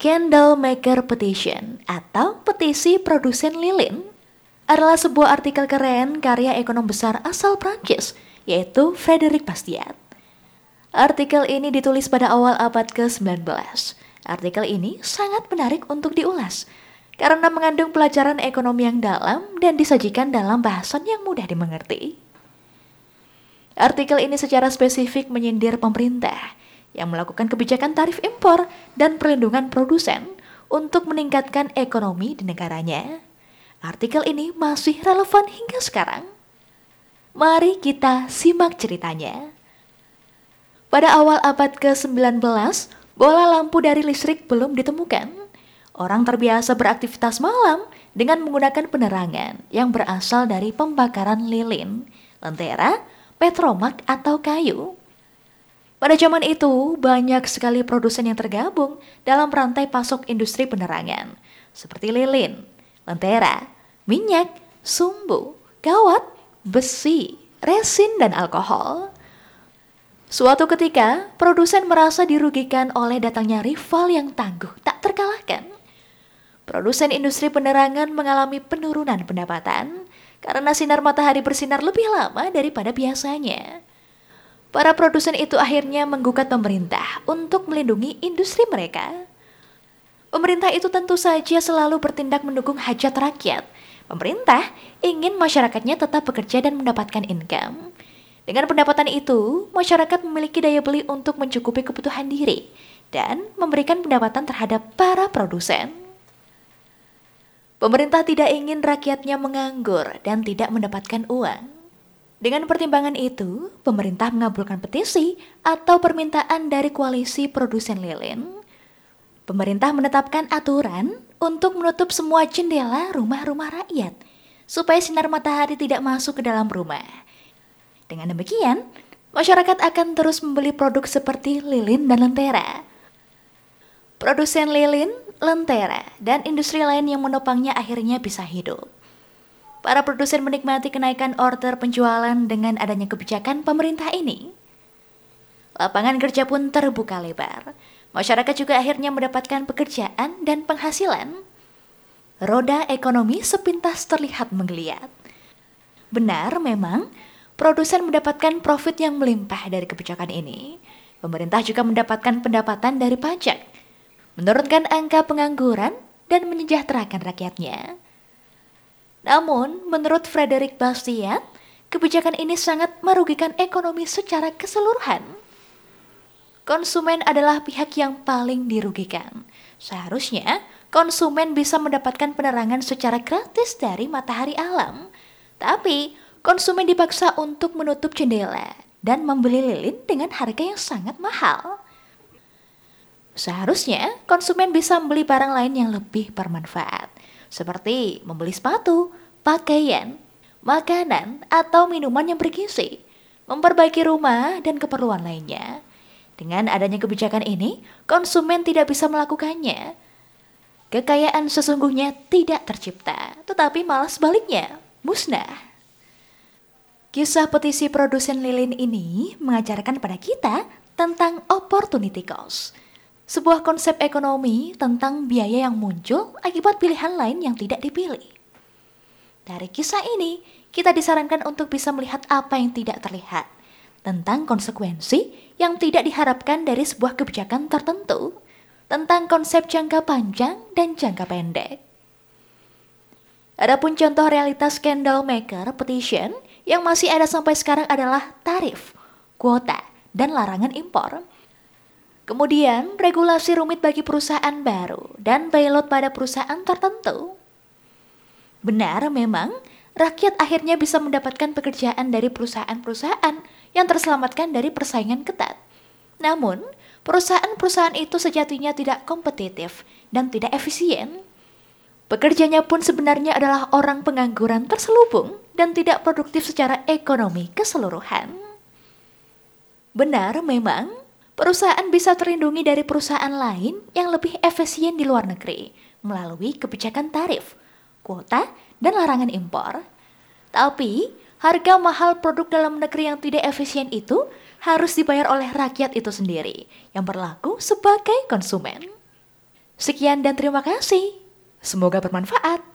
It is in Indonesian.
Candle Maker Petition atau petisi produsen lilin adalah sebuah artikel keren karya ekonom besar asal Prancis yaitu Frederick Bastiat. Artikel ini ditulis pada awal abad ke-19. Artikel ini sangat menarik untuk diulas karena mengandung pelajaran ekonomi yang dalam dan disajikan dalam bahasan yang mudah dimengerti. Artikel ini secara spesifik menyindir pemerintah yang melakukan kebijakan tarif impor dan perlindungan produsen untuk meningkatkan ekonomi di negaranya. Artikel ini masih relevan hingga sekarang. Mari kita simak ceritanya. Pada awal abad ke-19, bola lampu dari listrik belum ditemukan. Orang terbiasa beraktivitas malam dengan menggunakan penerangan yang berasal dari pembakaran lilin, lentera, petromak, atau kayu. Pada zaman itu, banyak sekali produsen yang tergabung dalam rantai pasok industri penerangan, seperti lilin, lentera, minyak, sumbu, kawat, besi, resin, dan alkohol. Suatu ketika, produsen merasa dirugikan oleh datangnya rival yang tangguh tak terkalahkan. Produsen industri penerangan mengalami penurunan pendapatan karena sinar matahari bersinar lebih lama daripada biasanya. Para produsen itu akhirnya menggugat pemerintah untuk melindungi industri mereka. Pemerintah itu tentu saja selalu bertindak mendukung hajat rakyat. Pemerintah ingin masyarakatnya tetap bekerja dan mendapatkan income. Dengan pendapatan itu, masyarakat memiliki daya beli untuk mencukupi kebutuhan diri dan memberikan pendapatan terhadap para produsen. Pemerintah tidak ingin rakyatnya menganggur dan tidak mendapatkan uang. Dengan pertimbangan itu, pemerintah mengabulkan petisi atau permintaan dari koalisi produsen lilin. Pemerintah menetapkan aturan untuk menutup semua jendela rumah-rumah rakyat supaya sinar matahari tidak masuk ke dalam rumah. Dengan demikian, masyarakat akan terus membeli produk seperti lilin dan lentera. Produsen lilin, lentera, dan industri lain yang menopangnya akhirnya bisa hidup. Para produsen menikmati kenaikan order penjualan dengan adanya kebijakan pemerintah ini. Lapangan kerja pun terbuka lebar. Masyarakat juga akhirnya mendapatkan pekerjaan dan penghasilan. Roda ekonomi sepintas terlihat menggeliat. Benar memang, produsen mendapatkan profit yang melimpah dari kebijakan ini. Pemerintah juga mendapatkan pendapatan dari pajak, menurunkan angka pengangguran, dan menyejahterakan rakyatnya. Namun, menurut Frederick Bastiat, kebijakan ini sangat merugikan ekonomi secara keseluruhan. Konsumen adalah pihak yang paling dirugikan. Seharusnya, konsumen bisa mendapatkan penerangan secara gratis dari matahari alam. Tapi, konsumen dipaksa untuk menutup jendela dan membeli lilin dengan harga yang sangat mahal. Seharusnya, konsumen bisa membeli barang lain yang lebih bermanfaat seperti membeli sepatu, pakaian, makanan, atau minuman yang bergizi, memperbaiki rumah, dan keperluan lainnya. Dengan adanya kebijakan ini, konsumen tidak bisa melakukannya. Kekayaan sesungguhnya tidak tercipta, tetapi malah sebaliknya, musnah. Kisah petisi produsen lilin ini mengajarkan pada kita tentang opportunity cost sebuah konsep ekonomi tentang biaya yang muncul akibat pilihan lain yang tidak dipilih. Dari kisah ini, kita disarankan untuk bisa melihat apa yang tidak terlihat, tentang konsekuensi yang tidak diharapkan dari sebuah kebijakan tertentu, tentang konsep jangka panjang dan jangka pendek. Adapun contoh realitas candle maker petition yang masih ada sampai sekarang adalah tarif, kuota, dan larangan impor Kemudian, regulasi rumit bagi perusahaan baru dan bailout pada perusahaan tertentu. Benar memang, rakyat akhirnya bisa mendapatkan pekerjaan dari perusahaan-perusahaan yang terselamatkan dari persaingan ketat. Namun, perusahaan-perusahaan itu sejatinya tidak kompetitif dan tidak efisien. Pekerjanya pun sebenarnya adalah orang pengangguran terselubung dan tidak produktif secara ekonomi keseluruhan. Benar memang, perusahaan bisa terlindungi dari perusahaan lain yang lebih efisien di luar negeri melalui kebijakan tarif, kuota, dan larangan impor. Tapi, harga mahal produk dalam negeri yang tidak efisien itu harus dibayar oleh rakyat itu sendiri yang berlaku sebagai konsumen. Sekian dan terima kasih. Semoga bermanfaat.